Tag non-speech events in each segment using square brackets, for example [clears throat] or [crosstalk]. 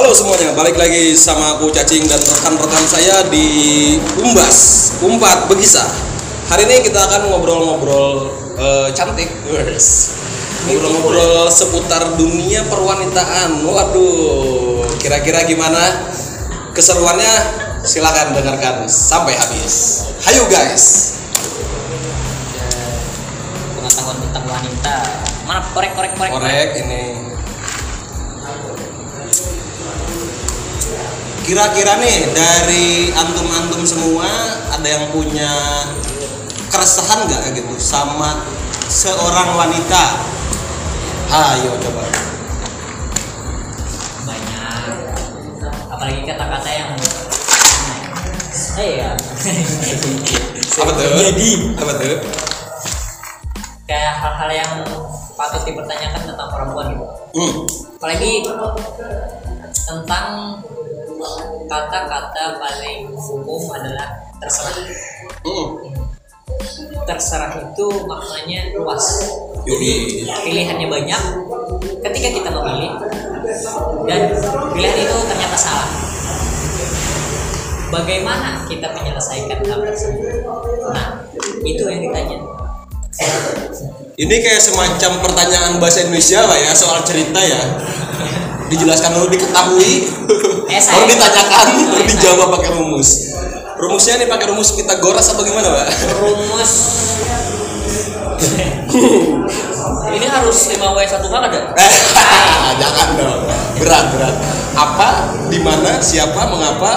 Halo semuanya, balik lagi sama aku Cacing dan rekan-rekan saya di Umbas, Umpat Begisa. Hari ini kita akan ngobrol-ngobrol eh, cantik, ngobrol-ngobrol seputar dunia perwanitaan. Waduh, kira-kira gimana keseruannya? Silakan dengarkan sampai habis. Hayo guys. pengetahuan tentang wanita mana korek korek korek Korek ini. Kira-kira nih dari antum-antum semua ada yang punya keresahan nggak gitu sama seorang wanita? Ayo coba. banyak apalagi kata-kata yang eh ya Apa tuh? jadi Apa tuh? kayak hal-hal yang patut dipertanyakan tentang perempuan gitu Hmm. apalagi tentang kata-kata paling umum adalah terserah Hmm. terserah itu maknanya luas Yoi. pilihannya banyak ketika kita memilih dan pilihan itu ternyata salah bagaimana kita menyelesaikan hal tersebut nah itu yang ditanya Ini kayak semacam pertanyaan bahasa Indonesia lah ya soal cerita ya. Dijelaskan dulu diketahui, Esai. baru ditanyakan, baru dijawab pakai rumus. Rumusnya nih pakai rumus kita goras apa gimana, Pak? rumus ini harus 5 w 1 h ada Eh, jangan dong. Berat, berat. Apa, di mana, siapa, mengapa,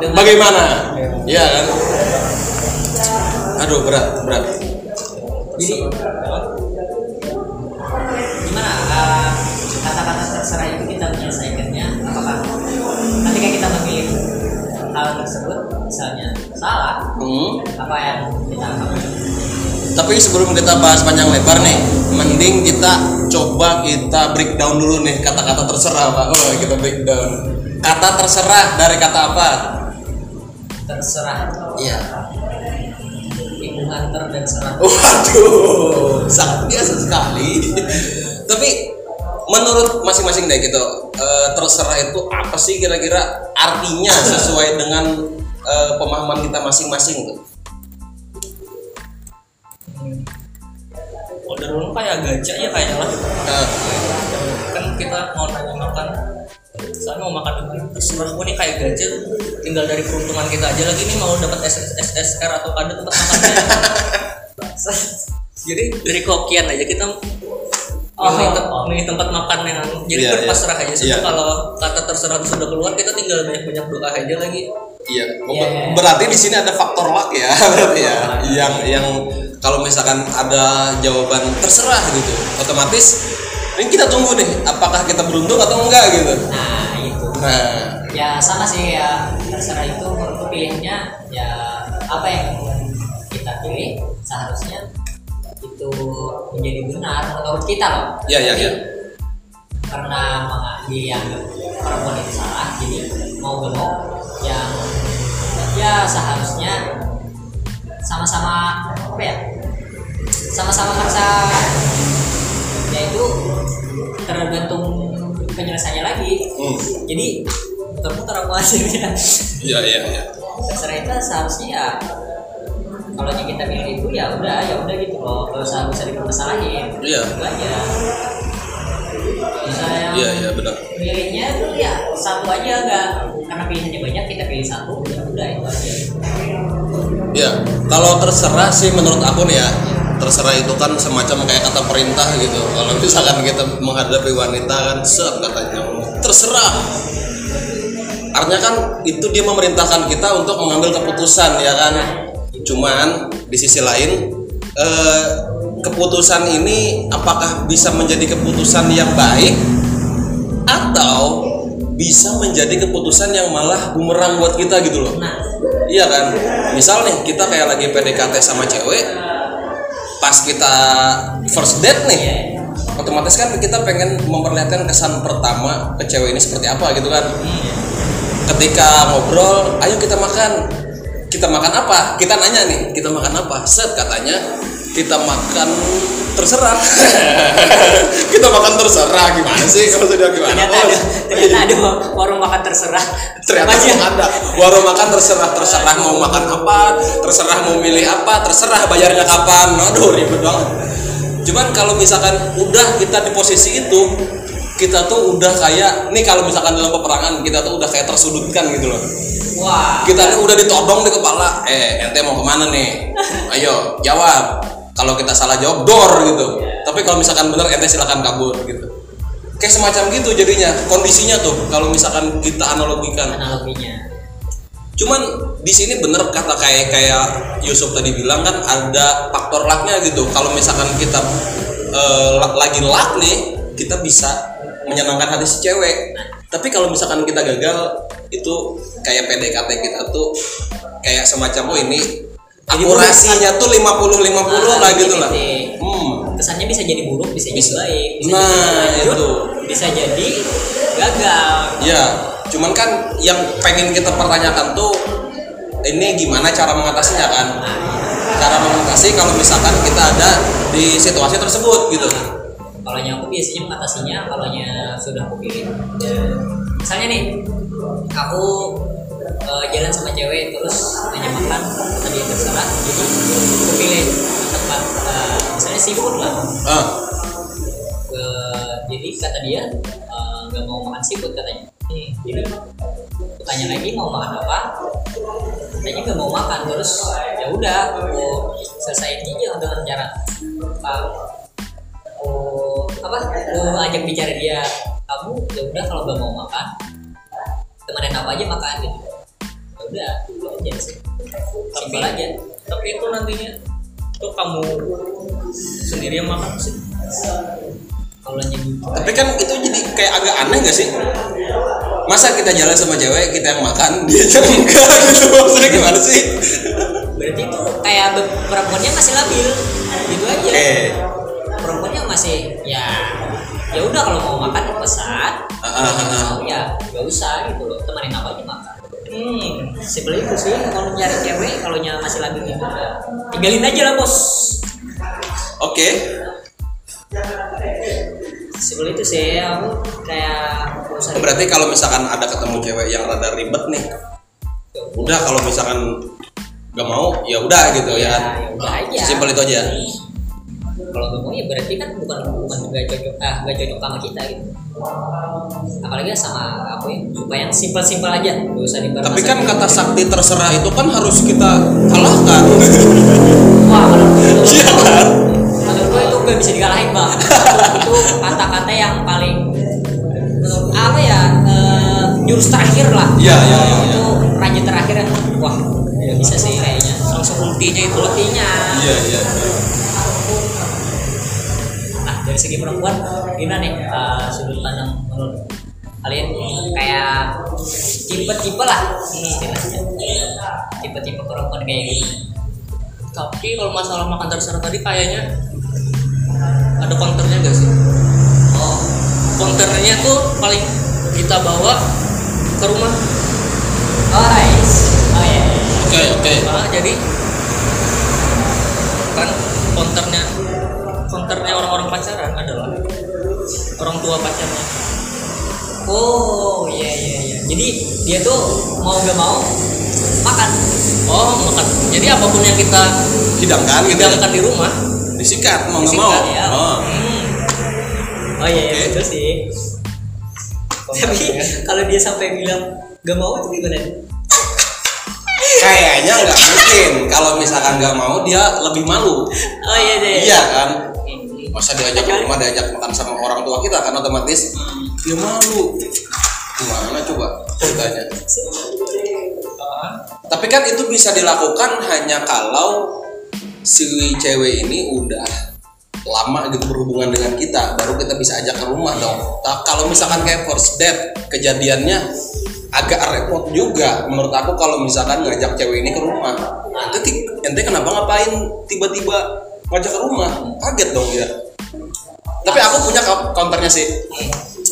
Dengan- bagaimana? Iya kan? Aduh, berat, berat. jadi kata-kata terserah itu kita menyelesaikannya apakah ketika kita memilih hal tersebut misalnya salah Hmm. apa yang kita lakukan Tapi sebelum kita bahas panjang lebar nih, mending kita coba kita breakdown dulu nih kata-kata terserah, Pak. Oh, kita breakdown. Kata terserah dari kata apa? terserah Iya. ibu hunter dan serah Waduh, sangat biasa sekali. Tapi menurut masing-masing deh gitu, eh, terserah itu apa sih kira-kira artinya [laughs] sesuai dengan eh, pemahaman kita masing-masing tuh? Order dulu kayak gacha ya kayaknya lah. Nah, kan kita mau nanya makan. Saya mau makan ini terserah gue nih kayak gacha tinggal dari peruntungan kita aja lagi nih mau dapat SSR atau ada tempat makannya [laughs] jadi dari kokian aja kita milih, tem- milih tempat makan yang jadi Iya, berpasrah iya. aja Iya. Sebab kalau kata terserah sudah keluar kita tinggal banyak-banyak doa aja lagi Iya, ber- berarti di sini ada faktor luck ya, [laughs] berarti ya. Yang yang kalau misalkan ada jawaban terserah gitu, otomatis ini kita tunggu nih, apakah kita beruntung atau enggak gitu. nah itu Nah, ya sama sih ya terserah itu menurutku pilihannya ya apa yang kita pilih seharusnya itu menjadi benar menurut kita loh Iya, iya, iya. karena dianggap perempuan itu salah jadi mau gak mau yang ya seharusnya sama-sama apa ya sama-sama merasa ya itu tergantung penyelesaiannya lagi hmm. jadi muter-muter aku hasilnya iya iya iya. terserah itu seharusnya ya kalau yang kita pilih itu ya udah ya udah gitu loh kalau usah bisa dipermasalahin Iya. itu aja yang Iya iya benar. pilihnya itu ya satu aja enggak karena pilihannya banyak kita pilih satu ya udah itu aja Iya, kalau terserah sih menurut aku nih ya, terserah itu kan semacam kayak kata perintah gitu. Kalau misalkan kita menghadapi wanita kan set katanya terserah. Artinya kan itu dia memerintahkan kita untuk mengambil keputusan ya kan. Cuman di sisi lain eh, keputusan ini apakah bisa menjadi keputusan yang baik atau bisa menjadi keputusan yang malah bumerang buat kita gitu loh. nah. Iya kan, misal nih kita kayak lagi PDKT sama cewek, pas kita first date nih, ya otomatis kan kita pengen memperlihatkan kesan pertama ke cewek ini seperti apa gitu kan. Ketika ngobrol, ayo kita makan, kita makan apa? Kita nanya nih, kita makan apa? Set katanya kita makan terserah. [laughs] Kita makan terserah gimana sih? Kalau sudah gimana? Ternyata Oh, ada ternyata ada warung makan terserah. Ternyata memang ada. Warung makan terserah terserah mau makan apa terserah mau milih apa terserah bayarnya kapan. Aduh ribet banget. Cuman kalau misalkan udah kita di posisi itu kita tuh udah kayak nih kalau misalkan dalam peperangan kita tuh udah kayak tersudutkan gitu loh wah. Kita nih udah ditodong di kepala. Eh ente mau ke mana nih? [laughs] Ayo jawab. Kalau kita salah jawab dor gitu. Tapi kalau misalkan bener ente silakan kabur gitu. Kayak semacam gitu jadinya kondisinya tuh kalau misalkan kita analogikan. Analoginya. Cuman di sini bener kata kayak kayak Yusuf tadi bilang kan ada faktor lucknya gitu. Kalau misalkan kita la- lagi luck nih kita bisa menyenangkan hati si cewek tapi kalau misalkan kita gagal itu kayak PDKT kita tuh kayak semacam oh ini Jadi akurasinya tuh 50 50 Nah, lah gitu lah hmm. kesannya bisa jadi buruk bisa jadi Bisa. baik bisa Nah, jadi lanjut itu. bisa jadi gagal Ya, cuman kan yang pengen kita pertanyakan tuh ini gimana cara mengatasinya kan? Cara mengatasi kalau misalkan kita ada di situasi tersebut gitu. Kalau aku biasanya mengatasinya kalau sudah aku pilih ya, misalnya nih aku eh, jalan sama cewek terus hanya makan kata dia terserah jadi aku pilih tempat eh, misalnya seafood lah. Ah, Eh, jadi kata dia nggak mau makan seafood katanya. Jadi aku tanya lagi mau makan apa? Katanya nggak mau makan terus ya udah aku selesaiin aja dengan cara aku apa? Aku ajak bicara dia. Kamu ya udah kalau nggak mau makan temenin apa aja makan gitu. Ya udah itu aja sih. Simpel aja. tapi itu nantinya tuh kamu sendiri yang makan sih? Kalau gitu. Tapi kan itu jadi kayak agak aneh gak sih? Masa kita jalan sama cewek kita yang makan [laughs] dia yang enggak gitu. Maksudnya gimana sih? berarti itu kayak perempuannya masih labil. Gitu aja. Oke. Masih ya ya udah kalau mau makan pesan. Ah, ah, mau ya gak usah gitu loh temenin apa aja makan. Hmm simpel itu sih kalau nyari cewek kalau nya masih labil gitu ya. Tinggalin aja lah bos. Oke. simpel itu sih aku kayak Berarti kalau misalkan ada ketemu cewek yang rada ribet nih, udah kalau misalkan gak mau ya udah gitu ya. Kan. ya udah aja. Simpel itu aja. Kalau mau ya berarti kan bukan bukan gak cocok ah gak cocok sama kita gitu. Apalagi sama aku ya supaya yang simpel-simpel aja gak usah dipermasalahkan Tapi kan kata sakti terserah itu kan harus kita kalahkan. wah menurut gue Iya kan? menurut gue itu gak bisa dikalahin bang. Itu kata-kata yang paling menurut apa ya eh, jurus terakhir lah. Iya, iya, iya, itu raja terakhir yang wah ya bisa sih kayaknya. Langsung ultinya itu ultinya. Iya iya. nah dari segi perempuan gimana nih eh, sudut pandang menurut kalian? Kayak tipe-tipe lah istilahnya. Tipe-tipe perempuan kayak gimana tapi kalau masalah makan terserah tadi kayaknya ada counternya gak sih? Oh. Counternya tuh paling kita bawa ke rumah. Oh nice. Oh iya. Iya. Oke oke. Nah, jadi kan orang-orang pacaran adalah orang tua pacarnya Oh iya iya iya. Jadi dia tuh mau gak mau makan. oh makan jadi apa pun yang kita Hidangkan gitu. hidangkan di rumah Disikat mau nggak mau. Ya. Oh. Hmm. Oh iya iya Oke. betul sih. Tapi kalau dia sampai bilang gak mau itu gimana? Kayaknya nggak mungkin. Kalau misalkan nggak mau dia lebih malu. Oh iya iya. Iya kan? Masa diajak ke rumah diajak makan sama orang tua kita kan otomatis dia malu. Gimana coba ceritanya? Tapi kan itu bisa dilakukan hanya kalau si cewek ini udah lama gitu berhubungan dengan kita baru kita bisa ajak ke rumah dong. Nah, kalau misalkan kayak first date kejadiannya agak repot juga menurut aku kalau misalkan ngajak cewek ini ke rumah. Ente, ti- ente kenapa ngapain tiba-tiba ngajak ke rumah? Kaget dong dia. Tapi aku punya counternya sih.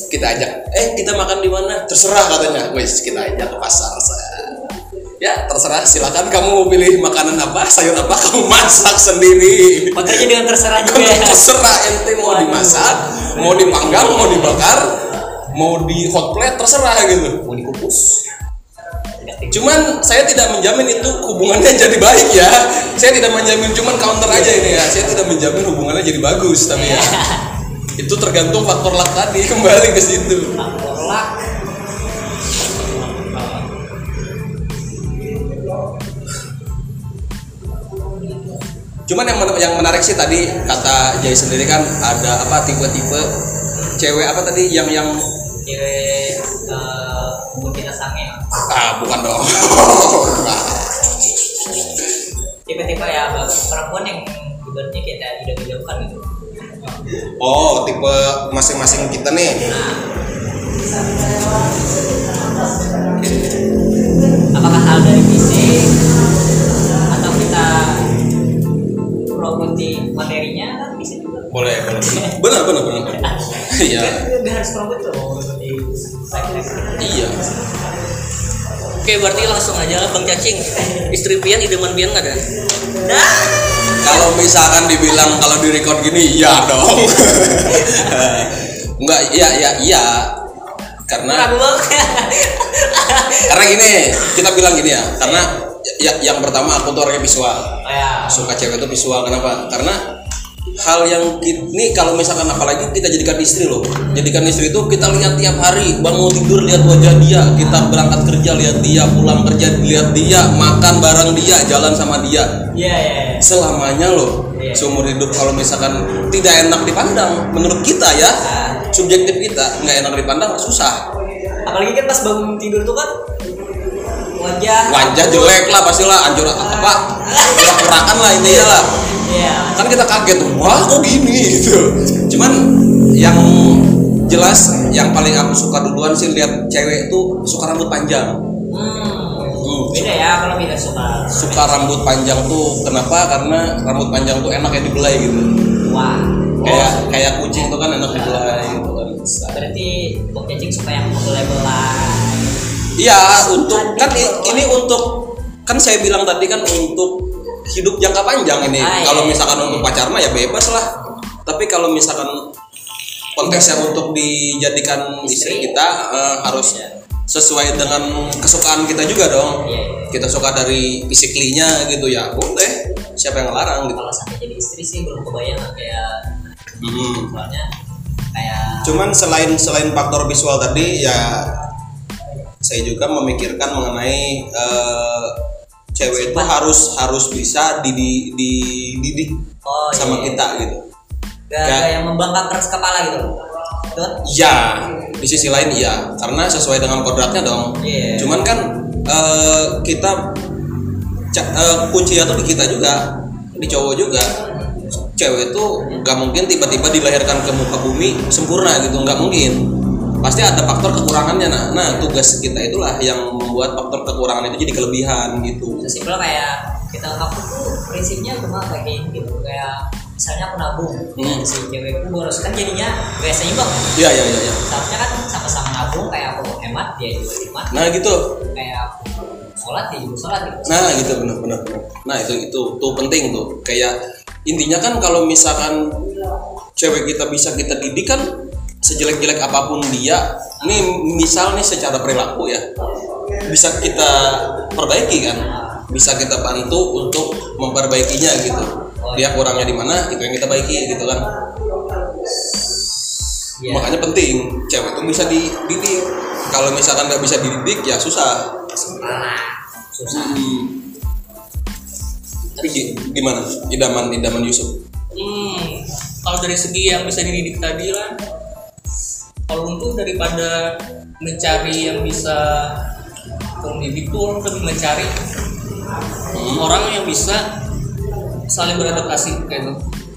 Kita ajak, eh kita makan di mana? Terserah katanya. Wes kita ajak ke pasar. Sa. ya terserah silakan kamu pilih makanan apa sayur apa kamu masak sendiri Makanya dengan terserah juga ya. [laughs] terserah ente mau dimasak mau dipanggang mau dibakar mau di hot plate terserah gitu Mau dikukus. cuman saya tidak menjamin itu hubungannya [laughs] jadi baik ya saya tidak menjamin cuman counter aja ini ya saya tidak menjamin hubungannya jadi bagus tapi ya [laughs] itu tergantung faktor luck tadi [laughs] kembali ke situ Tolak. cuman yang men- yang menarik sih tadi kata Jay sendiri kan ada apa tipe-tipe cewek apa tadi yang yang Cewek eh, mungkin sange. ah bukan dong Tipe-tipe ya perempuan yang ibaratnya kita idam-idamkan gitu. Oh tipe masing-masing kita nih. Apakah hal dari fisik atau kita promosi materinya? Kan bisa juga. boleh boleh. Benar benar benar benar. Iya. Nggak harus promosi loh promosi iya. Oke, berarti langsung aja Bang Cacing. Istri pian idaman pian nggak ada? Nah, kalau misalkan dibilang kalau di record gini iya dong. Enggak iya iya iya. Karena karena gini kita bilang gini ya karena ya, yang pertama aku tuh orangnya visual. Oh ya. suka cewek itu visual kenapa? Karena hal yang ini kalau misalkan apalagi kita jadikan istri loh. Jadikan istri itu kita lihat tiap hari bangun tidur lihat wajah dia kita berangkat kerja lihat dia pulang kerja lihat dia makan bareng dia jalan sama dia. Iya iya. iya. selamanya loh seumur hidup kalau misalkan tidak enak dipandang menurut kita ya Nah, subjektif kita nggak enak dipandang susah. Apalagi kan pas bangun tidur tuh kan wajah wajah jelek lah pastilah anjur apa? [laughs] Kurak-kurakan lah intinya lah Iya. kan kita kaget wah kok gini gitu cuman yang jelas yang paling aku suka duluan sih lihat cewek itu suka rambut panjang Hmm. Beda ya kalau kita suka. suka rambut panjang tuh kenapa karena rambut panjang tuh enak ya dibelai gitu Wah. kayak kayak kucing tuh kan enak dibelai gitu kan Berarti Cacing suka yang belai-belai. iya untuk kan ini untuk kan saya bilang tadi kan untuk hidup jangka panjang ini Ah, iya, kalau iya. misalkan untuk pacar mah ya bebas lah tapi kalau misalkan konteksnya untuk dijadikan istri Istri. kita eh, harus sesuai dengan kesukaan kita juga dong Iya, iya. kita suka dari physically-nya gitu ya boleh siapa yang ngelarang gitu Kalau sampai jadi istri sih belum kebayang lah kayak Hmm. soalnya kayak cuman selain selain faktor visual tadi ya saya juga memikirkan mengenai eh, cewek itu harus harus bisa didi- dididik oh sama iya. kita gitu Gak, Gak- gak yang membangkang keras kepala gitu. Betul? Iya, di sisi lain iya, karena sesuai dengan kodratnya dong. Iya. Cuman kan eh, kita ca- eh, kuncinya tuh di kita juga, di cowok juga. Cewek itu nggak mungkin tiba-tiba dilahirkan ke muka bumi sempurna gitu, nggak mungkin. Pasti ada faktor kekurangannya. Nah, nah tugas kita itulah yang membuat faktor kekurangan itu jadi kelebihan gitu. Sesimpel kayak kita aku tuh prinsipnya cuma kayak gini gitu kayak misalnya aku nabung Hmm. si cewekku boros kan jadinya gak seimbang Iya iya iya. iya. seharusnya kan sama-sama nabung kayak aku hemat dia juga hemat Nah gitu. kayak aku sholat dia juga sholat gitu Nah gitu benar benar benar. Nah itu itu tuh penting tuh. Kayak intinya kan kalau misalkan cewek kita bisa kita didik kan sejelek-jelek apa pun dia, nih misal nih secara perilaku ya bisa kita perbaiki kan, bisa kita bantu untuk memperbaikinya gitu. Dia kurangnya di mana, itu yang kita baiki gitu kan. Iya. Makanya penting cewek itu bisa dididik. Kalau misalkan nggak bisa dididik ya susah. Ah, susah Hmm. Tapi gi- gimana? Idaman idaman Yusuf. Hmm, kalau dari segi yang bisa dididik tadi kalau untuk daripada mencari yang bisa mendidik tuh lebih mencari orang yang bisa saling beradaptasi kayak gitu.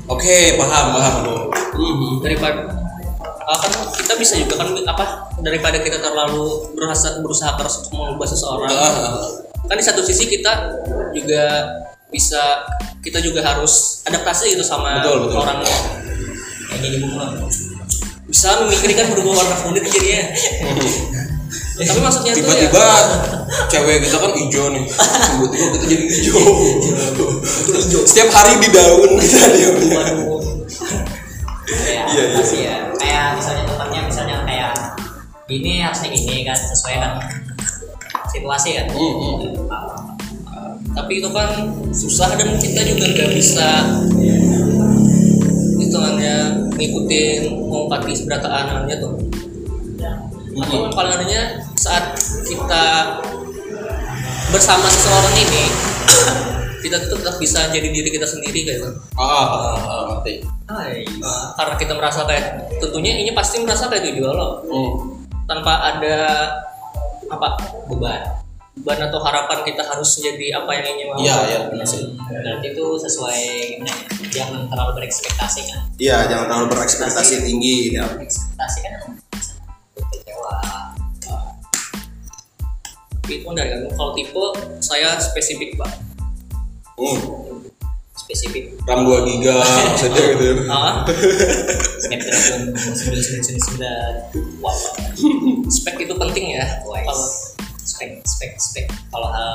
Oke, paham paham tuh. Hmm. daripada ah, kan kita bisa juga kan apa daripada kita terlalu berusaha berusaha keras untuk mengubah seseorang Ah, kan di satu sisi kita juga bisa kita juga harus adaptasi gitu sama Betul, betul. orang kayak bunga bisa memikirkan berubah warna kulit jadinya [laughs] tapi maksudnya tuh Tiba-tiba ya, cewek kita kan hijau nih tiba-tiba kita jadi hijau setiap hari di daun kita Waduh. Kayak Iya, apa iya. sih ya? Kayak misalnya contohnya misalnya kayak ini harusnya gini kan sesuai kan situasi kan. Hmm, tapi itu kan susah dan kita juga nggak bisa hitungannya ngikutin mengungkapi seberatannya tuh atau palingannya saat kita bersama seseorang ini [coughs] kita tuh tetap bisa jadi diri kita sendiri kayak gitu ah, ah, ah, ngerti Hai. Nah, karena kita merasa kayak tentunya ini pasti merasa kayak itu juga loh Hmm. tanpa ada apa Beban. beban atau harapan kita harus jadi apa yang ingin mau iya iya benar sih Berarti itu sesuai gimana ya? Jangan terlalu berekspektasi kan. iya jangan terlalu berekspektasi tinggi ya Ekspektasi kan kecewa. itu kan dari kamu kalau tipe saya spesifik pak hmm. Spesifik. ram 2 giga maksudnya gitu [laughs] ah Snapdragon 999. Wow. spek itu penting ya kalau spek spek spek kalau hal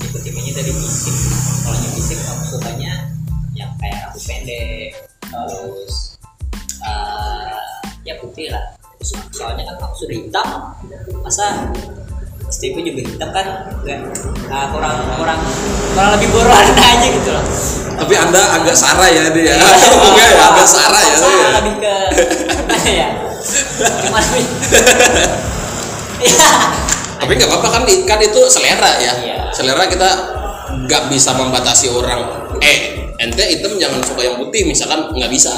tipe tipenya dari fisik kalau yang fisik aku sukanya kayak rambut pendek terus eh, ya putih lah. So- soalnya kan aku sudah hitam masa istriku juga hitam kan? Enggak nah, kurang kurang kurang lebih berwarna aja gitu loh. Tapi anda agak sarah ya dia Iya. [laughs] enggak ya agak sarah ya dia lebih ke [laughs] ya nih [laughs] Iya. tapi nggak apa-apa kan kan itu selera ya. Iya. selera kita nggak bisa membatasi orang. Eh ente hitam jangan suka yang putih misalkan nggak bisa.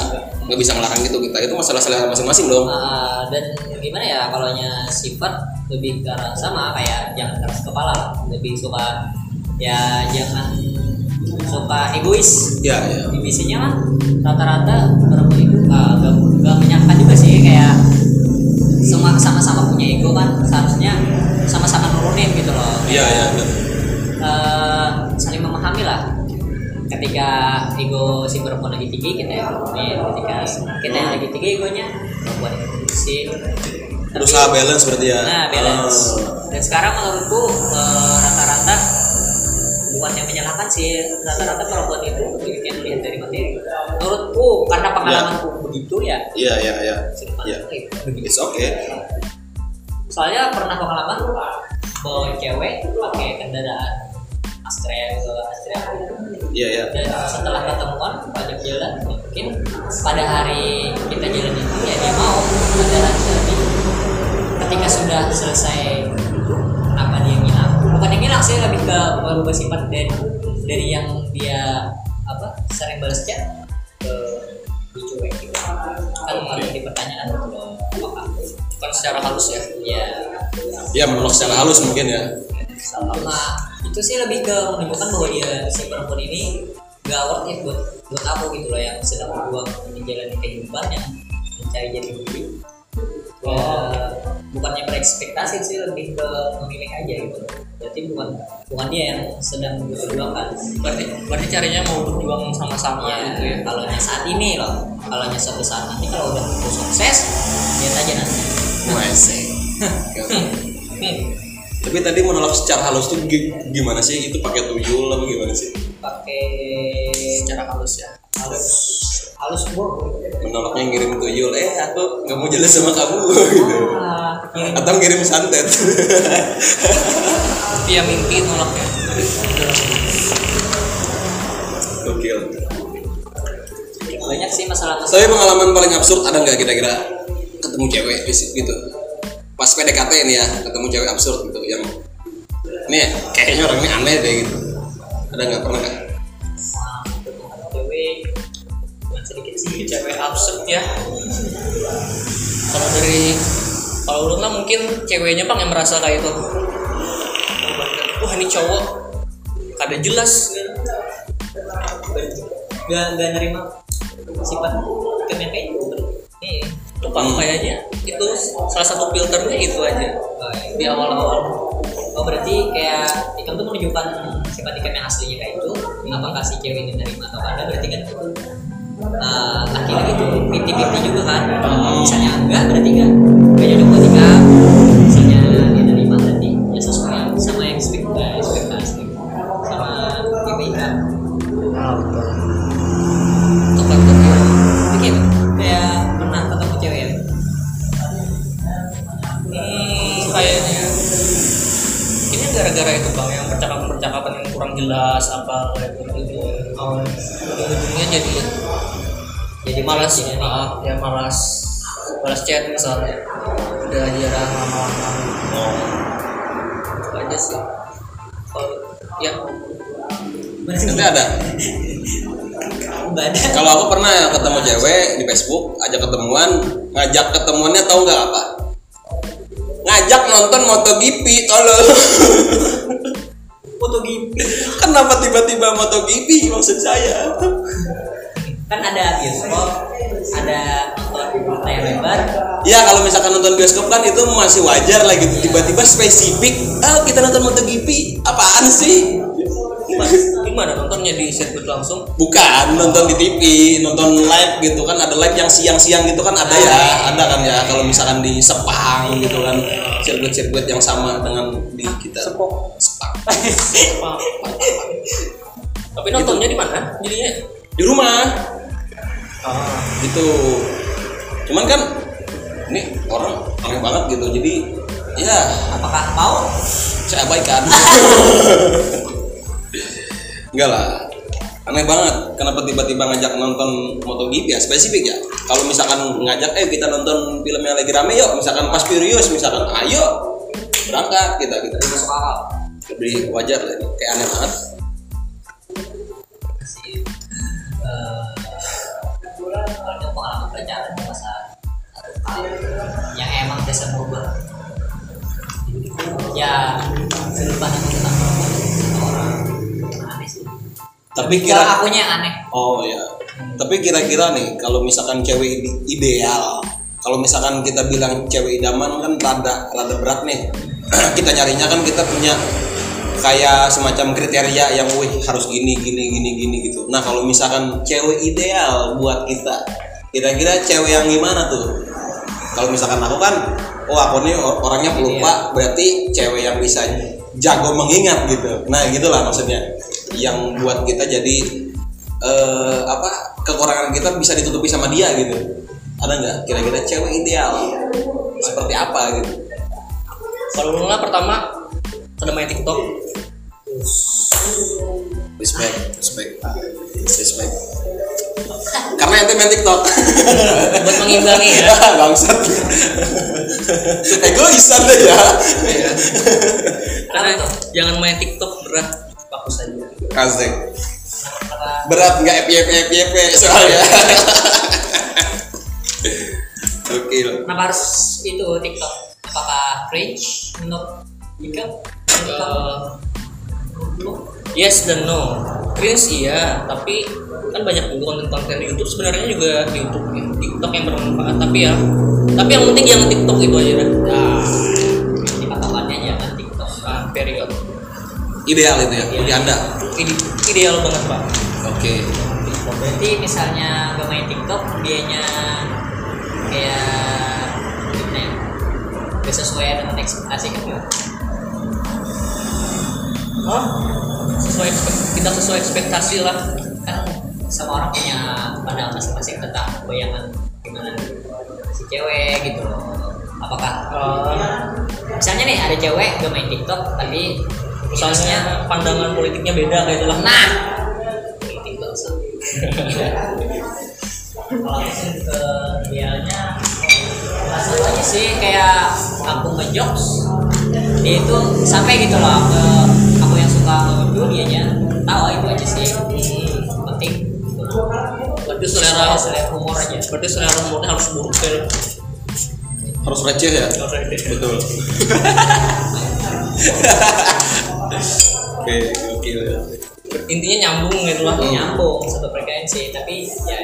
Nggak bisa ngelarang gitu. Kita itu masalah selera masing-masing dong. Uh, dan gimana ya kalau sifat lebih ke arah sama kayak jangan keras kepala. Lah. lebih suka ya jangan suka egois. Ya ya. Biasanya kan rata-rata perempuan itu uh, gak, gak menyenangkan juga sih kayak semua sama-sama punya ego kan seharusnya sama-sama nurunin gitu loh. Iya iya Eh, saling memahami lah ketika ego si perempuan lagi tinggi kita yang turunin ketika kita yang lagi tinggi egonya perempuan yang terusin berusaha balance berarti ya? Nah balance. Ah. dan sekarang menurutku eh, rata-rata bukan yang menyalahkan sih rata-rata perempuan itu yang melihat dari materi. Menurutku karena pengalamanku begitu ya iya iya iya. iya. ya it's okay. Soalnya pernah pengalaman bawa cewek pakai kendaraan Astrea ke Astrea. Iya iya. Dan setelah ketemuan ajak jalan mungkin pada hari kita jalan itu ya dia mau kendaraan jadi ketika sudah selesai apa dia ngilang bukan yang ngilang sih lebih ke merubah sifat dari dari yang dia apa sering balas chat ke di cuek gitu kan patut dipertanyakan gitu loh apakah bukan secara halus ya? Ya ya menolak secara halus mungkin ya. Sama itu sih lebih ke menunjukkan bahwa dia si perempuan ini gak worth it buat buat aku gitu loh yang sedang berjuang menjalani kehidupan yang mencari jati diri ya bukannya berekspektasi sih lebih ke memilih aja gitu berarti bukan bukan dia yang sedang berjuangkan berarti berarti caranya mau berjuang sama-sama ya, gitu ya? kalau saat ini loh kalau suatu saat nanti kalau udah sukses lihat aja nanti. Wese. [laughs] Tapi tadi menolak secara halus tuh gi- gimana sih? Itu pakai tuyul apa gimana sih? pakai secara halus ya halus halus bro Menolaknya ngirim tuyul, eh aku nggak mau jalan sama kamu gitu. Ah, kirim Atau ngirim santet. [laughs] via mimpi nolaknya Gokil. banyak sih masalah-masalah Tapi pengalaman paling absurd ada nggak kira-kira ketemu cewek gitu? Pas PDKT ini ya, ketemu cewek absurd gitu yang nih kayaknya orang ini aneh deh gitu. Ada nggak pernah nggak? cewek sedikit sih cewek absurd ya. Kalau dari kalau lu lah mungkin ceweknya bang yang merasa kayak itu. Wah ini cowok. Kada jelas. Gak gak nerima sifat yang kayak itu iya itu bang kayaknya itu salah satu filternya itu aja iya. di awal-awal. Oh berarti kayak ikan tuh menunjukkan sifat ikan yang aslinya kayak itu apakah si cewek ini nerima atau ada berarti kan itu uh, laki-laki itu pinti-pinti juga kan? Misalnya enggak berarti enggak. Enggak cocok buat malas ini ah, ya malas. Malas chat misalnya. Udah jarang lama-lama itu aja sih. Kalau ya Nanti ada. Kalau aku pernah ya ketemu cewek di Facebook, ajak ketemuan, ngajak ketemuannya tahu nggak apa? Ngajak nonton MotoGP, tolong. foto gitu Kenapa tiba-tiba MotoGP maksud saya? Kan ada bioskop ada nonton layar lebar Ya kalau misalkan nonton bioskop kan itu masih wajar lah gitu. Tiba-tiba spesifik, ah kita nonton MotoGP, apaan sih? gimana, gimana nontonnya di sirkuit langsung Bukan nonton di TV, nonton live gitu kan ada live yang siang-siang gitu kan ada ya, ada kan ya kalau misalkan di Sepang gitu kan sirkuit-sirkuit yang sama dengan di kita. Sepang. Sepang. [laughs] tapi nontonnya di mana jadinya Di rumah ah gitu. Cuman kan ini orang aneh banget gitu. Jadi ya apakah mau saya abaikan. [laughs] Enggak lah. Aneh banget. Kenapa tiba-tiba ngajak nonton MotoGP ya? Spesifik ya. Kalau misalkan ngajak, eh kita nonton film yang lagi rame yuk. Misalkan Fast Furious, misalkan, ayo berangkat kita kita. masuk akal Lebih wajar lah. Kayak aneh banget. Kalau pengalaman pacaran di masa satu hal yang emang bisa berubah ya sudut pandang tentang orang aneh sih Tapi kira kira akunya yang aneh Oh ya. Tapi kira-kira nih kalau misalkan cewek ide- ideal, kalau misalkan kita bilang cewek idaman kan rada rada berat nih. [clears throat] kita nyarinya kan kita punya kayak semacam kriteria yang wih harus gini gini gini gini gitu. Nah, kalau misalkan cewek ideal buat kita, kira-kira cewek yang gimana tuh? Kalau misalkan aku kan oh aku nih orangnya pelupa, berarti cewek yang bisa jago mengingat gitu. Nah, gitulah maksudnya. Yang buat kita jadi eh, apa kekurangan kita bisa ditutupi sama dia gitu ada nggak kira-kira cewek ideal seperti apa gitu kalau pertama ada main TikTok? Respect respect. Respect. Karena ente main TikTok. Buat mengimbangi ya? [laughs] Bangsat. Egoisan deh ya karena jangan main TikTok berat. Fokus aja. Kasih berat nggak FYP FYP soalnya. Gokil. kenapa harus itu TikTok? Apakah cringe menurut Eh, yes dan no. Cringe iya. Tapi kan banyak juga konten-konten di YouTube. Sebenarnya juga di YouTube ya. TikTok yang bermanfaat. Tapi ya tapi yang penting jangan TikTok itu aja dah nah, di patokannya jangan TikTok nah, period. Ideal itu ya bagi anda. Ini ideal banget pak. Oke. Berarti misalnya gak main TikTok dianya kayak gimana ya sesuai dengan ekspektasi kan Hah? sesuai tidak sesuai ekspektasi lah. Kan sama orang punya pandangan masing-masing tentang bayangan gimana si cewek gitu loh. Apakah Eh, misalnya nih ada cewek gak main TikTok tapi misalnya pandangan politiknya beda kayak itu lah nah politik bangsa kalau aku ke idealnya nggak satu aja sih kayak aku ngejokes dia itu sampai gitu loh ke aku yang suka dianya tahu itu aja sih penting. Berarti selera selera humor aja. berarti selera umurnya harus buruk kayak harus receh ya? Betul. Oke gokil intinya nyambung gitu lah. Nyambung satu frekuensi tapi ya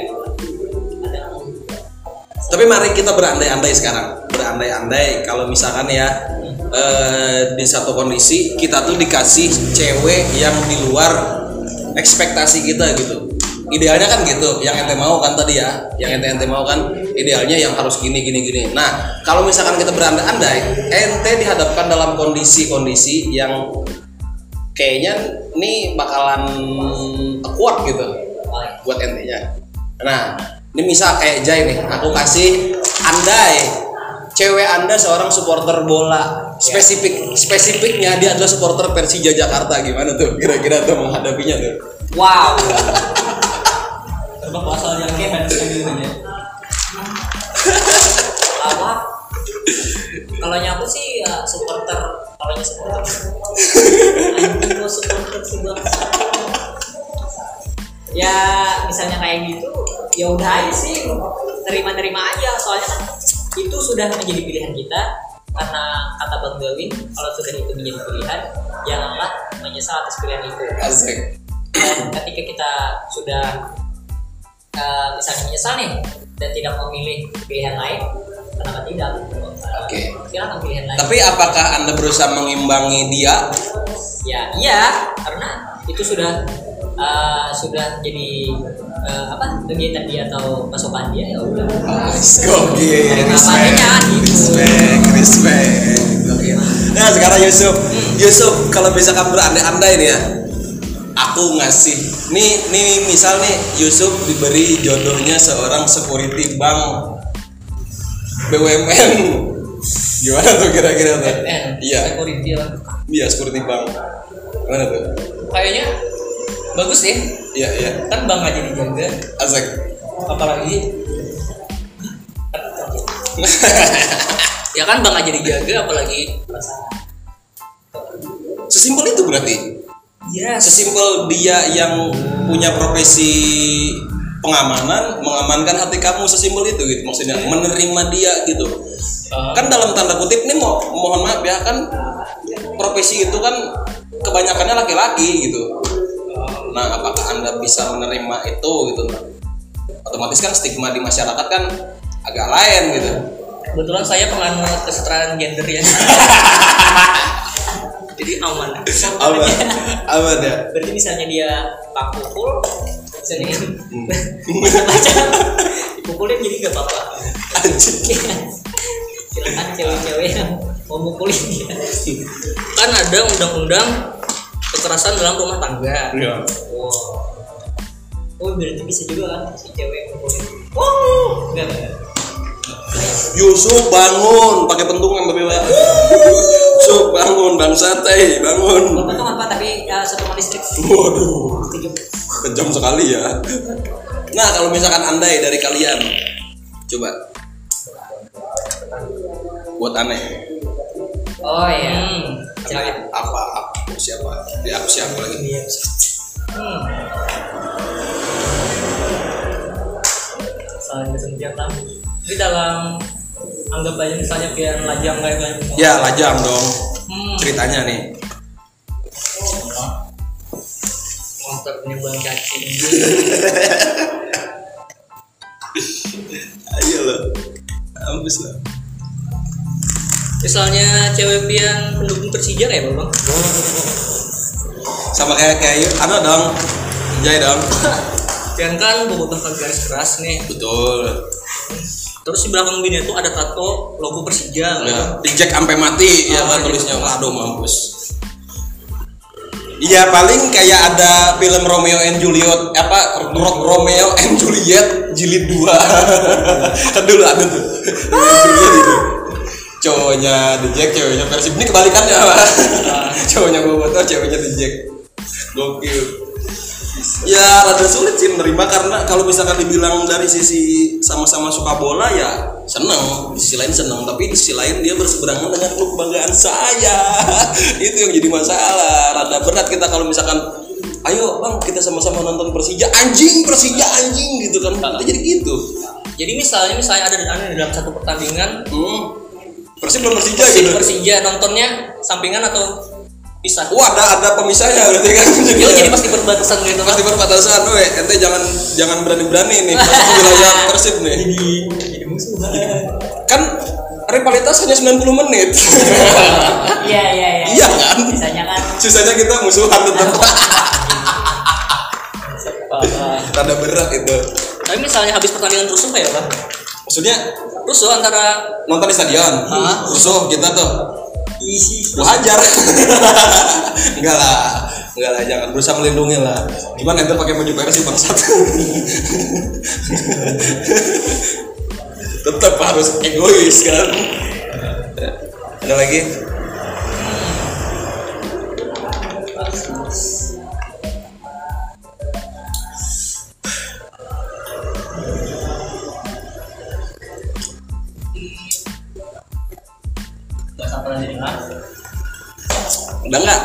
ada Tapi mari kita berandai-andai sekarang. Berandai-andai kalau misalkan ya eh, di satu kondisi kita tuh dikasih cewek yang di luar ekspektasi kita gitu. Idealnya kan gitu, yang ente mau kan tadi ya, yang ente ente mau kan idealnya yang harus gini gini gini. Nah, kalau misalkan kita berandai-andai, ente dihadapkan dalam kondisi-kondisi yang kayaknya nih bakalan kuat gitu buat ente-nya. Nah, ini misal kayak Jai nih, aku kasih andai cewek anda seorang supporter bola. Spesifik spesifiknya dia adalah supporter Persija Jakarta. Gimana tuh? Kira-kira tuh menghadapinya tuh? Wow. Coba kalau asal yang kayak fans gitu ya. apa? Kalau aku sih ya supporter. Kalau supporter. Anjing mau supporter sih bangsa. ya misalnya kayak gitu ya udah aja sih. Terima-terima aja soalnya kan itu sudah menjadi pilihan kita karena kata Bang Gawin kalau sudah itu menjadi pilihan janganlah menyesal atas pilihan itu. Asik. Dan ketika kita sudah uh, misalnya menyesal nih dan tidak memilih pilihan lain kenapa tidak? Oke. silakan pilihan lain. Tapi apakah anda berusaha mengimbangi dia? Ya iya karena itu sudah uh, sudah jadi uh, apa kegiatan dia atau pasukan dia ya udah Nice, gokil, respect, Namanya gitu. respect, respect, gokil. Nah sekarang Yusuf, Yusuf kalau misalkan berandai-andai nih ya, aku ngasih, nih, nih misal nih Yusuf diberi jodohnya seorang security bank BUMN, [laughs] gimana tuh kira-kira tuh? Iya, security lah. iya security bank, gimana tuh? Kayaknya bagus ya. Iya, iya, Kan bang aja dijaga. asik. Apalagi ya kan bang aja dijaga apalagi Sesimpel itu berarti. yes sesimpel dia yang punya profesi pengamanan mengamankan hati kamu sesimpel itu gitu maksudnya menerima dia gitu Ah. kan dalam tanda kutip nih mo mohon maaf ya kan profesi itu kan kebanyakannya laki-laki gitu nah apakah anda bisa menerima itu gitu otomatis kan stigma di masyarakat kan agak lain gitu. Kebetulan saya penganut kesetaraan gender ya. [laughs] Jadi aman. Aman. Aman ya? Berarti misalnya dia pak pukul misalnya baca [laughs] dipukulin jadi gak apa-apa. Silakan cewek-cewek yang mau mukulin dia. Kan ada undang-undang kekerasan dalam rumah tangga. Iya. wow. Oh berarti bisa juga kan si cewek mukulin wow. Enggak enggak. Yusuf bangun pakai pentungan tapi Pak. Yusuf bangun bang sate bangun. Untung apa tapi uh, satu listrik? Waduh, kejam sekali ya. Nah kalau misalkan andai dari kalian, coba. Buat aneh. Oh iya hmm. Apa aku siapa? Di aku siapa lagi? Iya. Hmm. saling kesenjata Jadi dalam anggap aja misalnya pian lajang kayak kan. Ya lajang dong. Hmm. Ceritanya nih. Monster penyebang cacing. [laughs] Ayo lo. Ambis lah. Misalnya cewek pian pendukung Persija kayak bang. Sama kayak kayak ada dong. Jai dong. [laughs] Pian kan bobotoh ke garis keras nih. Betul. Terus di belakang bini itu ada tato logo Persija. Ya, di Jack sampai mati ya kan tulisnya waduh mampus. Iya paling kayak ada film Romeo and Juliet apa Rock Romeo and Juliet jilid 2 kan dulu ada tuh cowoknya The Jack ceweknya Persib. Ini kebalikannya apa [laughs] cowoknya gue foto ceweknya The Jack. Gokil. Ya rada sulit sih menerima karena kalau misalkan dibilang dari sisi sama-sama suka bola ya seneng. Di sisi lain seneng tapi di sisi lain dia berseberangan dengan klub kebanggaan saya. [laughs] Itu yang jadi masalah. Rada berat kita kalau misalkan ayo bang kita sama-sama nonton Persija. Anjing Persija anjing gitu kan. Kita jadi gitu. Jadi misalnya misalnya ada ada di dalam satu pertandingan hmm. Persib belum Persija Persija, gitu. Persija nontonnya sampingan atau pisah? wah ada ada pemisahnya berarti kan. Ya jadi pasti perbatasan gitu pasti perbatasan we ente jangan jangan berani-berani nih masuk ke wilayah Persib nih. Jadi musuh kan rivalitas hanya 90 menit. Iya iya iya. Iya kan? misalnya kan. Sisanya kita musuhan tetap. Tanda berat itu. Tapi misalnya habis pertandingan rusuh kayak apa? maksudnya Rusuh antara nonton di stadion? Hah? rusuh kita tuh. Isi. Wajar. [laughs] Enggak lah. Enggak lah jangan. Berusaha melindungi lah. Gimana ente pakai baju Persib bangsat? [laughs] Tetap harus egois kan? Ada lagi nggak sampai lagi dengar udah nggak?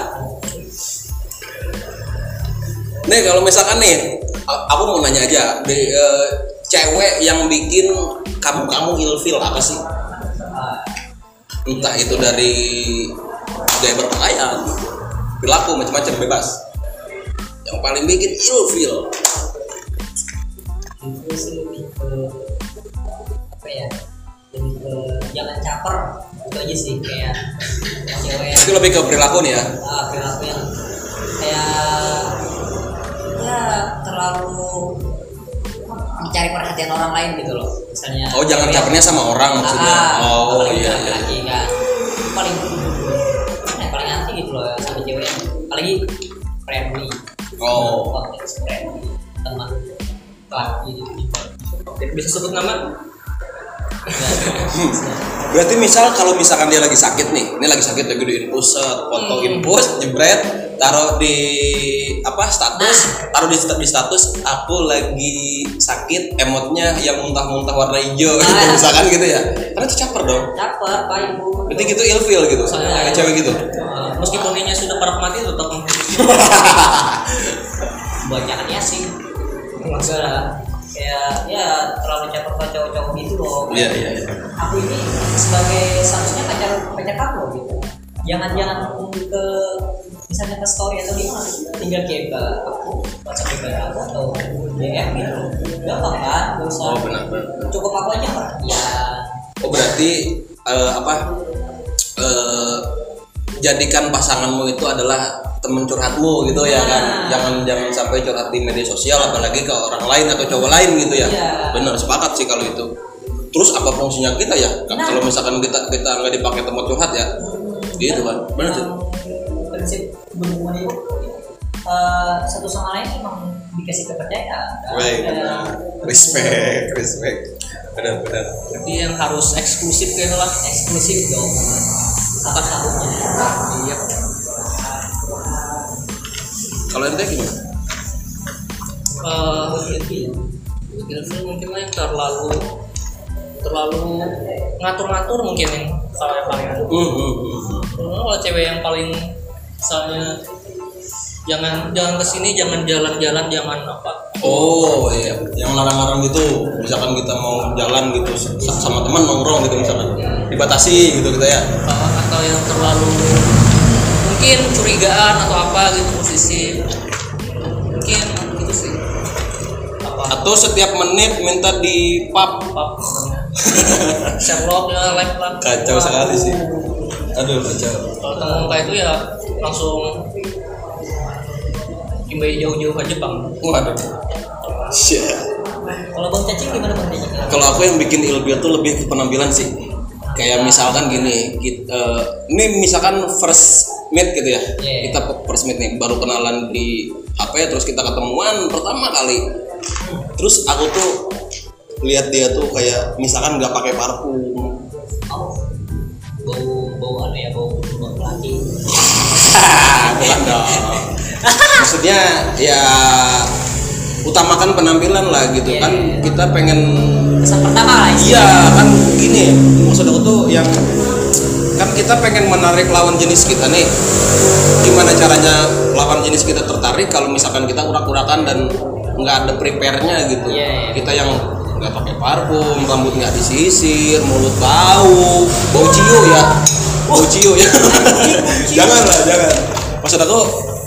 Nih kalau misalkan nih aku mau nanya aja di eh, cewek yang bikin kamu kamu ilfil apa sih? Entah itu dari gaya berpakaian perilaku macam-macam bebas. Yang paling bikin ilfil. Itu sih lebih ke apa ya lebih ke jangan caper itu aja sih kayak cewek itu lebih ke perilaku nih ya? Ah, perilaku yang kayak ya terlalu mencari perhatian orang lain gitu loh. Misalnya oh jangan capernya sama orang maksudnya? Ah, oh apalagi iya iya. laki-laki kan paling eh, paling anti gitu loh sama cewek yang apalagi friendly. Oh. Teman laki gitu. Bisa sebut nama Berarti misal kalau misalkan dia lagi sakit nih, ini lagi sakit lagi di infus, foto infus, jebret, taruh di apa status, taruh di, di status aku lagi sakit, emotnya yang muntah-muntah warna hijau, gitu, Ah. misalkan gitu ya. Karena itu caper dong. caper pak ibu Berarti gitu ilfil gitu, Iya. kayak cewek gitu. Eh, meskipun dia sudah parah mati tetap [laughs] banyakannya sih enggak kayak ya terlalu caper ke cowok-cowok gitu loh Iya iya. iya. aku ini sebagai seharusnya pacar pacar kamu gitu jangan jangan ke misalnya ke story atau gimana tinggal ke aku WhatsApp ke aku atau DM gitu gampang kan gak usah Oh benar benar. cukup aku aja perhatian Oh berarti eh, apa? eh, jadikan pasanganmu itu adalah temen curhatmu gitu ya kan. Nah. jangan jangan sampai curhat di media sosial apalagi ke orang lain atau cowok lain gitu ya. Iya. benar sepakat sih kalau itu. Terus apa fungsinya kita ya? Kan Nah. kalau misalkan kita kita nggak dipakai tempat curhat ya. Gitu kan benar. Sih. Prinsip berhubungan itu. Eh, satu sama lain emang dikasih kepercayaan Baik, Dan, benar. respect respect. Benar benar Berarti yang harus eksklusif gitu lah eksklusif dong. Satu satunya? Iya kalau ente gimana? Eh, ilfil mungkin lah yang terlalu terlalu ngatur-ngatur mungkin yang kalau yang paling hmm, hmm. Hmm, kalau cewek yang paling misalnya jangan jangan ke sini jangan jalan-jalan jangan apa. Oh iya, yang larang-larang gitu. Misalkan kita mau jalan gitu sa- sama teman nongkrong gitu misalkan, dibatasi gitu kita ya. uh, atau yang terlalu mungkin curigaan atau apa gitu posisi mungkin gitu sih apa Atau setiap menit minta di pub. Sherlock ya live lah Kacau sekali sih. Aduh kacau. kalau ketemu muka itu ya langsung Kimbai jauh-jauh ke Jepang Waduh. Shit. kalau bang cacing gimana bang cacing Kalau aku yang bikin ilfil tuh lebih ke penampilan sih. Kayak misalkan gini, kita, ini misalkan first meet gitu ya. Iya. Kita first meet nih, baru kenalan di HP, terus kita ketemuan pertama kali. Terus aku tuh lihat dia tuh kayak misalkan nggak pakai parfum, oh bau bau anu ya bau bau [laughs] bukan dong. Maksudnya ya utamakan penampilan lah gitu Iya, kan. iya. kita pengen kesan pertama lah iya. Kan gini maksud aku tuh yang kan kita pengen menarik lawan jenis kita nih. Gimana caranya lawan jenis kita tertarik kalau misalkan kita urak-urakan dan nggak ada prepare-nya gitu. Iya, iya. kita yang nggak pakai parfum rambut nggak disisir mulut bau bau cio ya. Bau cio ya. [laughs] Jangan lah jangan. Maksud aku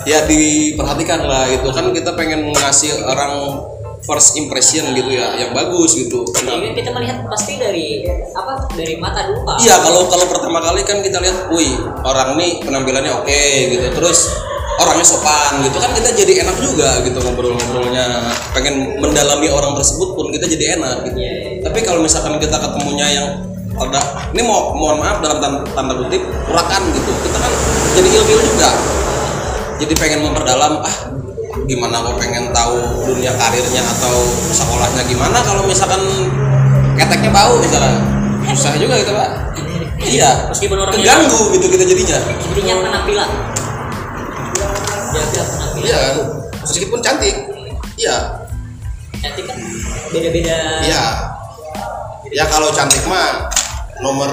ya diperhatikan lah itu kan kita pengen ngasih orang first impression gitu ya yang bagus gitu. Nah, Jadi kita melihat pasti dari apa dari mata dulu pak. Iya kalau kalau pertama kali kan kita lihat, wih orang ini penampilannya oke gitu, terus orangnya sopan gitu. Kan kita jadi enak juga gitu ngobrol-ngobrolnya, pengen mendalami orang tersebut pun kita jadi enak gitu. Iya, iya. Tapi kalau misalkan kita ketemunya yang ada, ini mau mohon maaf dalam tanda, tanda kutip urakan gitu, kita kan jadi ilfil juga, jadi pengen memperdalam ah gimana aku pengen tahu dunia karirnya atau sekolahnya gimana kalau misalkan keteknya bau misalkan susah juga gitu pak. Iya Meskipun orangnya- keganggu gitu kita jadinya. Intinya penampilan. Jaga penampilan. Iya kan? Meskipun cantik. Iya. Cantik kan? Beda-beda. Iya. Ya kalau cantik mah nomor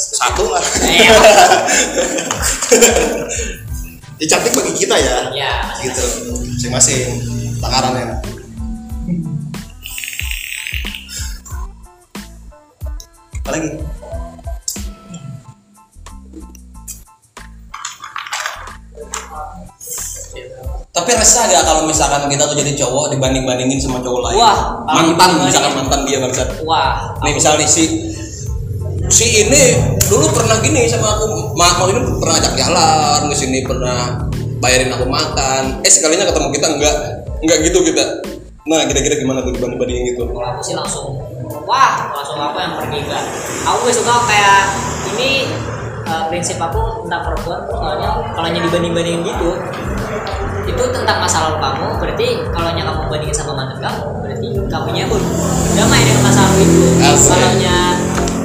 satu lah. Iya. [laughs] ya cantik bagi kita ya. Ya gitu. Masing-masing takarannya. Apa lagi? Tapi resah gak kalau misalkan kita tuh jadi cowok dibanding bandingin sama cowok lain? Wah, mantan misalkan mantan dia bangsat. Wah nih misal nih si si ini dulu pernah gini sama aku. Ma mau ini pernah ajak jalan ke sini pernah bayarin aku makan. Eh sekalinya ketemu kita enggak enggak gitu kita. Nah kira-kira gimana tuh dibanding bandingin gitu? Kalau aku sih langsung wah langsung apa yang pergi enggak aku suka kayak ini eh, prinsip aku tentang perempuan soalnya kalau nya dibanding bandingin gitu itu tentang masa lalu kamu berarti kalau kamu bandingin sama mantan kamu berarti kamunya pun damai dengan masa lalu itu. Kalau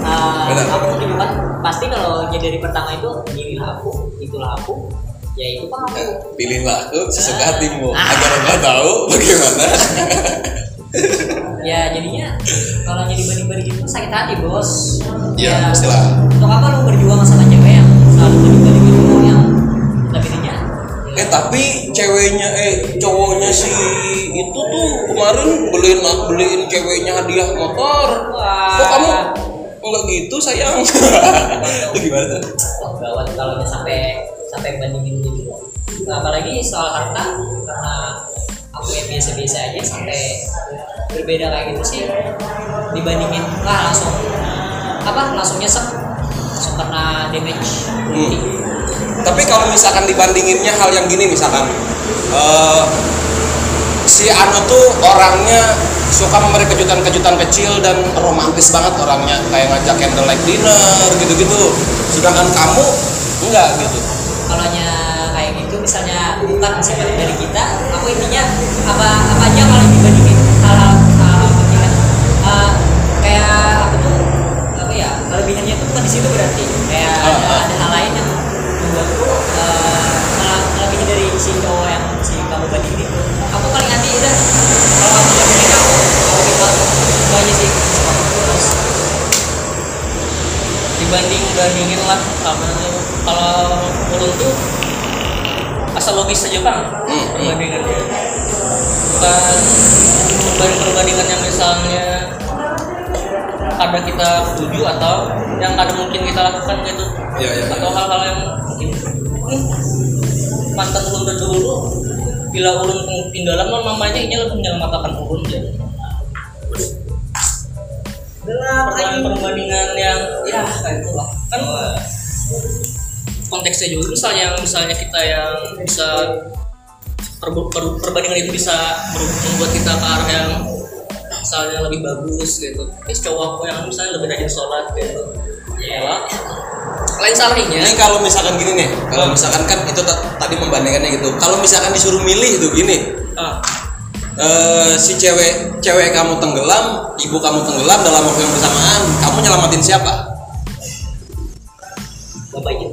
Benar. kamu tunjukkan pasti kalau dari pertama itu inilah aku itulah aku. Ya itu kan aku pilihlah aku sesuka hatimu. Ah. agar engkau tahu bagaimana. Ya jadinya kalau jadi banding banding itu sakit hati bos. Ya, pastilah. untuk apa lu berjuang sama cewek yang selalu banding itu yang tapi intinya eh tapi ceweknya eh cowoknya si itu tuh kemarin beliin beliin ceweknya hadiah motor. Wah. kok kamu enggak gitu sayang [laughs] itu gimana tuh? Gawat kalau sampai sampai bandingin gitu. Nah, apalagi soal harta karena aku yang biasa-biasa aja sampai berbeda kayak gitu sih dibandingin lah langsung apa langsung nyesek langsung kena damage. Hmm. Tapi kalau misalkan dibandinginnya hal yang gini misalkan eh, si Anu tuh orangnya suka memberi kejutan-kejutan kecil dan romantis banget orangnya kayak ngajak candlelight dinner gitu-gitu. Sedangkan kamu enggak gitu. kalau kayak gitu misalnya bukan siapa dari kita aku intinya apa apa aja kalau dibandingin hal-hal uh, kayak aku tuh apa ya kelebihannya tuh bukan di situ berarti kayak Ah, ada, ah. ada hal lain yang membuatku uh, malah melebihi dari si cowok yang si kamu bandingin aku paling hati udah kalau kamu pilih kamu aku bilang itu aja sih. Terus dibanding bandingin lah apa namanya, kalau ulun tuh asal logis aja bang. Hmm. perbandingannya. Bukan perbanding perbandingan yang misalnya ada kita setuju atau yang ada mungkin kita lakukan gitu. Iya, iya. atau hal-hal yang mungkin. Hmm, mantan ulun dahulu bila ulun tinggalan non namanya ini lebih menyelamatkan ulun ya perbandingan perbandingan yang ya. kayak itulah. Kan konteksnya juga misalnya yang misalnya kita yang bisa per- per- perbandingan itu bisa membuat kita ke arah yang misalnya lebih bagus gitu. Terus cowok aku yang misalnya lebih rajin sholat gitu. Ya lah. lain salahnya. Ini kalau misalkan gini nih, kalau misalkan kan itu ta- tadi membandingkannya gitu. Kalau misalkan disuruh milih itu gini, ah, eh, si cewek cewek kamu tenggelam, ibu kamu tenggelam dalam waktu yang bersamaan, kamu nyelamatin siapa? bapaknya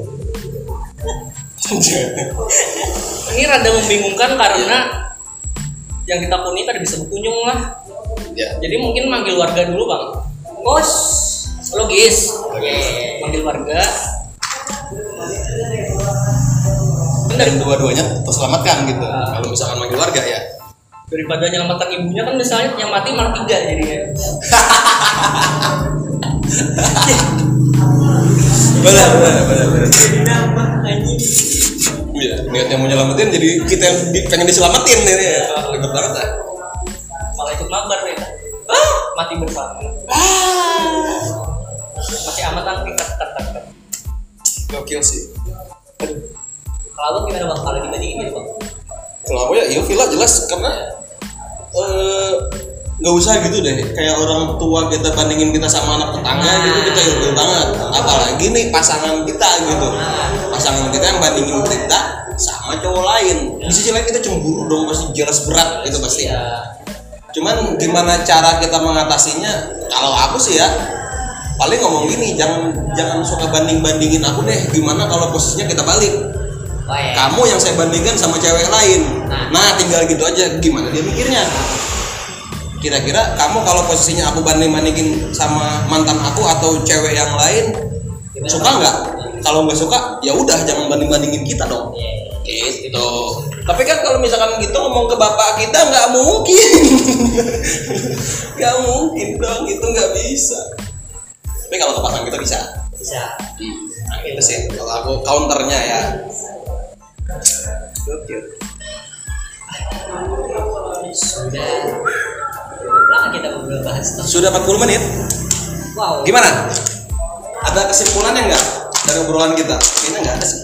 [laughs] ini rada membingungkan karena yang kita kuni kan bisa berkunjung lah ya. jadi mungkin manggil warga dulu bang bos logis Oke. manggil warga Kan Dan dua-duanya terselamatkan gitu. Kalau misalkan manggil warga ya. Daripada nyelamatkan ibunya kan misalnya yang mati malah tiga jadinya. Benar, benar, benar, benar. Iya, niatnya mau nyelamatin jadi kita yang di- pengen diselamatin ini ya. Ribet banget lah. malah ikut mabar ya mati bersama. Masih amat kan tingkat tingkat Gokil sih. kalau gimana bang? Kalau dibandingin gitu bang Kalau aku ya iya villa jelas karena eh nggak usah gitu deh. Kayak orang tua kita bandingin kita sama anak tetangga Nah. gitu kita ilfil banget. Apalagi nih pasangan kita gitu. Pasangan kita yang bandingin kita sama cowok lain. Di sisi lain kita cemburu dong pasti jelas berat itu pasti. Ya cuman gimana cara kita mengatasinya? Kalau aku sih ya paling ngomong gini jangan jangan suka banding bandingin aku deh. Gimana kalau posisinya kita balik Kamu yang saya bandingkan sama cewek lain. Nah. nah tinggal gitu aja gimana dia mikirnya? Kira-kira kamu kalau posisinya aku banding bandingin sama mantan aku atau cewek yang lain Gimana? suka nggak? Kalau nggak suka ya udah jangan banding bandingin kita dong. Iya. gitu. Tapi kan kalau misalkan gitu ngomong ke bapak kita nggak mungkin. [laughs] Nggak mungkin dong itu nggak bisa. Tapi kalau ke pasangan kita bisa. Bisa. nah, itu sih kalau aku counternya ya Sudah berapa lama kita ngobrol bahas tentang sudah 40 menit? Wow. gimana? Ada kesimpulannya nggak dari obrolan kita? Ini nggak ada sih.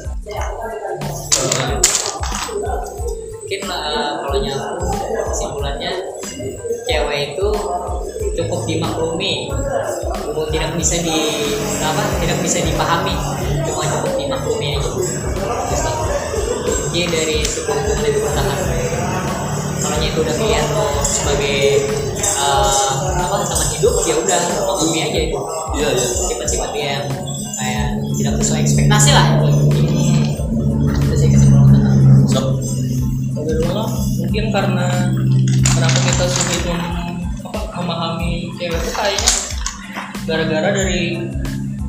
Mungkin uh, kalau nyaku kesimpulannya cewek itu cukup dimaklumi. Tidak bisa di apa tidak bisa dipahami. Cuma cukup dimaklumi aja jadi dari sebuah hubungan itu bertahan kalau itu udah pilihan mau sebagai uh, apa teman hidup ya udah maklumi aja. Itu iya iya. Sifat-sifat yang kayak tidak sesuai ekspektasi lah. Itu sih kesimpulan. Kalau dari mana mungkin karena kenapa kita sulit mem- apa, memahami cewek itu kayaknya gara-gara dari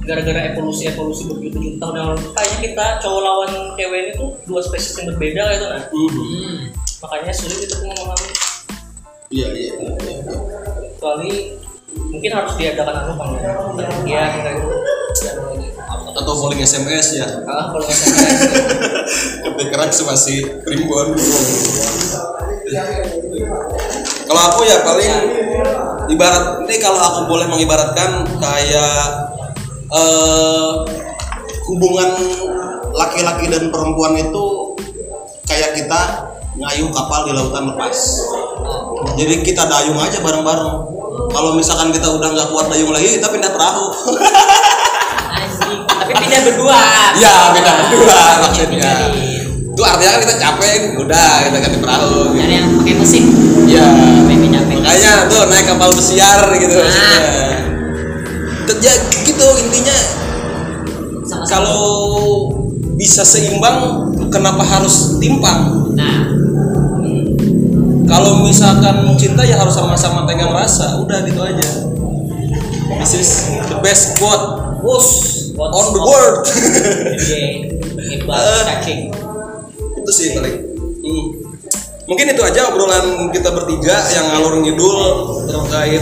gara-gara evolusi evolusi berjuta-juta tahun yang lalu. Kayaknya kita cowok lawan cewek ini tuh dua spesies yang berbeda gitu nah Mhm. makanya sulit itu memahami iya iya iya, iya. kecuali mungkin harus diadakan anu kan ya penelitian lagi. atau calling SMS ya. Ah kalau misalnya [laughs] kepikiran masih primbon. Kalau aku ya paling ibarat ini kalau aku boleh mengibaratkan kayak eh, hubungan laki-laki dan perempuan itu kayak kita ngayuh kapal di lautan lepas. Jadi kita dayung aja bareng-bareng. Kalau misalkan kita udah nggak kuat dayung lagi kita pindah perahu. Anjing tapi pindah berdua. Ya pindah berdua maksudnya. Itu artinya kan kita capek udah kita ganti perahu. Gitu. ada yang pakai mesin? Ya capek makanya tuh naik kapal pesiar gitu maksudnya kerja gitu intinya. Kalau bisa seimbang kenapa harus timpang? Nah. Kalau misalkan cinta ya harus sama-sama tenggang rasa. Udah gitu aja. This is the best quote. What's on the world it was Eh. itu sih paling. Hmm. mungkin itu aja obrolan kita bertiga yang ngalur ngidul terkait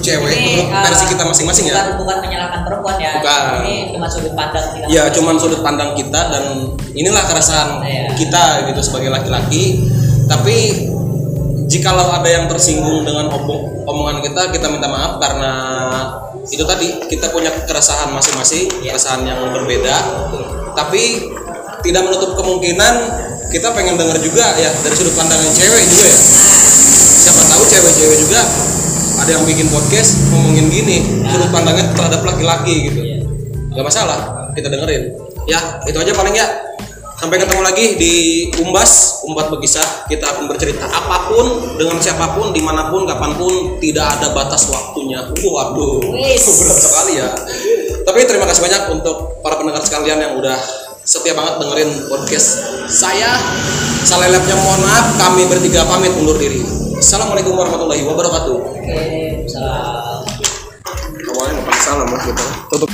cewek menurut eh, versi kita masing-masing ya Bukan, bukan menyalahkan perempuan ya. Bukan. Ini cuma sudut pandang kita. ya cuman sudut pandang kita dan inilah keresahan Iya. kita gitu sebagai laki-laki tapi jikalau ada yang tersinggung dengan omong- omongan kita kita minta maaf karena itu tadi kita punya keresahan masing-masing Iya. keresahan yang berbeda tapi tidak menutup kemungkinan kita pengen denger juga ya dari sudut pandang cewek juga ya siapa tahu cewek-cewek juga ada yang bikin podcast ngomongin gini sudut pandangnya terhadap laki-laki gitu. Iya. nggak masalah kita dengerin. Ya itu aja paling ya. Sampai ketemu lagi di umbas umbat berkisah. Kita akan bercerita apa pun dengan siapa pun di mana pun kapan pun tidak ada batas waktunya. Waduh [laughs] Wis. berat sekali ya. Tapi terima kasih banyak untuk para pendengar sekalian yang udah setia banget dengerin podcast saya. Salelapnya mohon maaf kami bertiga pamit undur diri assalamualaikum warahmatullahi wabarakatuh. Oke, salam. awalnya mau pakai salam lah gitu. Tutup